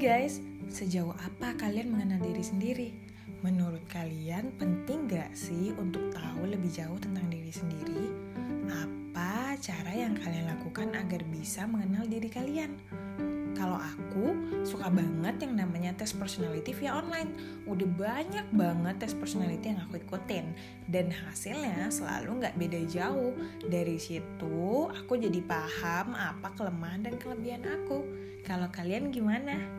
guys, sejauh apa kalian mengenal diri sendiri? Menurut kalian penting gak sih untuk tahu lebih jauh tentang diri sendiri? Apa cara yang kalian lakukan agar bisa mengenal diri kalian? Kalau aku suka banget yang namanya tes personality via online. Udah banyak banget tes personality yang aku ikutin. Dan hasilnya selalu nggak beda jauh. Dari situ aku jadi paham apa kelemahan dan kelebihan aku. Kalau kalian gimana?